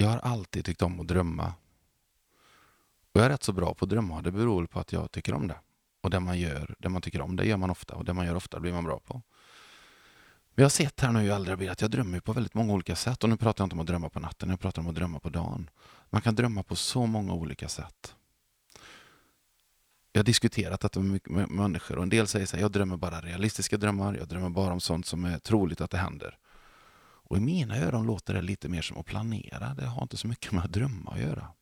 jag har alltid tyckt om att drömma. Och jag är rätt så bra på att drömma. Det beror på att jag tycker om det. Och det man gör, det man tycker om, det gör man ofta. Och det man gör ofta blir man bra på. Vi har sett här nu ju äldre jag blir att jag drömmer på väldigt många olika sätt. Och nu pratar jag inte om att drömma på natten, jag pratar om att drömma på dagen. Man kan drömma på så många olika sätt. Jag har diskuterat detta med, med människor och en del säger så här, jag drömmer bara realistiska drömmar, jag drömmer bara om sånt som är troligt att det händer. Och i mina öron låter det lite mer som att planera, det har inte så mycket med att drömma att göra.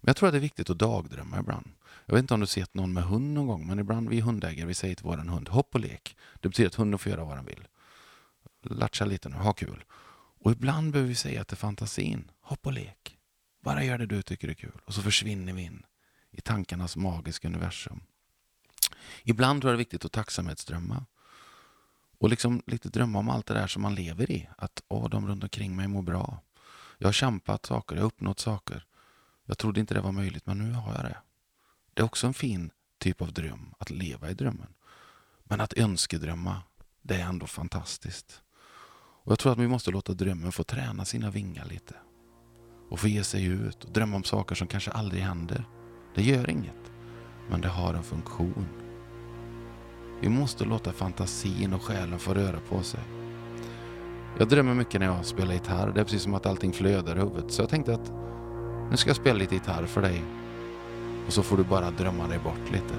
Men jag tror att det är viktigt att dagdrömma ibland. Jag vet inte om du sett någon med hund någon gång, men ibland vi hundägare vi säger till vår hund hopp och lek. Det betyder att hunden får göra vad den vill. Latcha lite nu, ha kul. Och ibland behöver vi säga till fantasin, hopp och lek. Bara gör det du tycker är kul. Och så försvinner vi in i tankarnas magiska universum. Ibland tror jag det är viktigt att tacksamhetsdrömma. Och liksom lite drömma om allt det där som man lever i. Att åh, de runt omkring mig mår bra. Jag har kämpat saker, jag har uppnått saker. Jag trodde inte det var möjligt, men nu har jag det. Det är också en fin typ av dröm, att leva i drömmen. Men att önskedrömma, det är ändå fantastiskt. Och Jag tror att vi måste låta drömmen få träna sina vingar lite. Och få ge sig ut och drömma om saker som kanske aldrig händer. Det gör inget, men det har en funktion. Vi måste låta fantasin och själen få röra på sig. Jag drömmer mycket när jag spelar gitarr. Det är precis som att allting flödar i huvudet. Så jag tänkte att nu ska jag spela lite gitarr för dig. Och så får du bara drömma dig bort lite.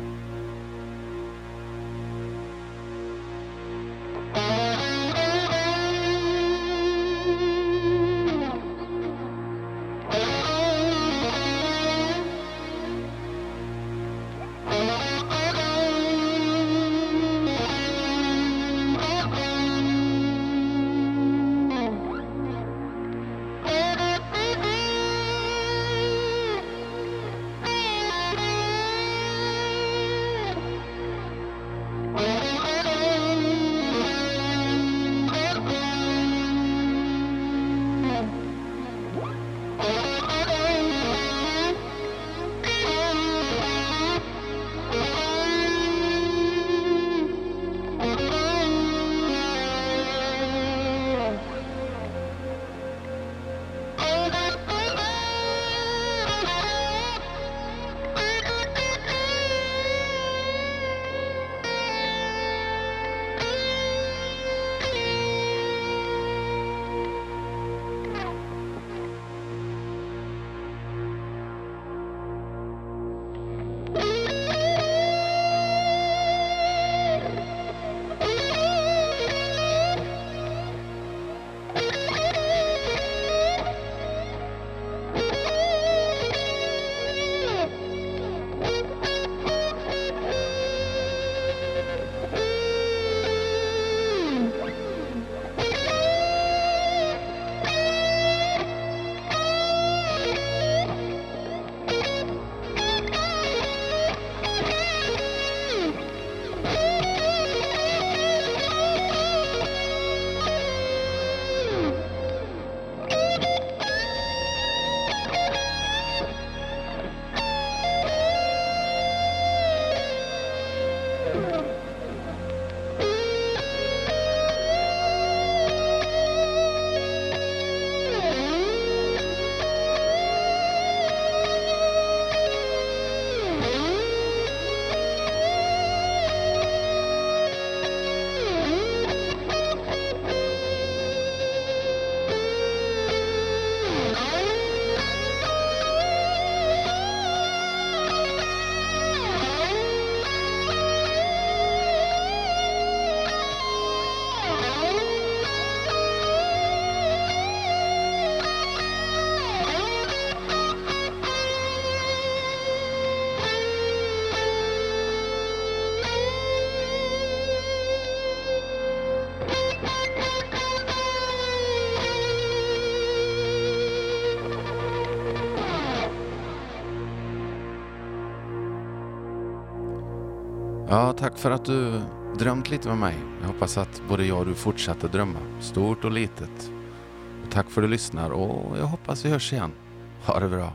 Ja, tack för att du drömt lite med mig. Jag hoppas att både jag och du fortsätter drömma, stort och litet. Och tack för att du lyssnar och jag hoppas vi hörs igen. Ha det bra.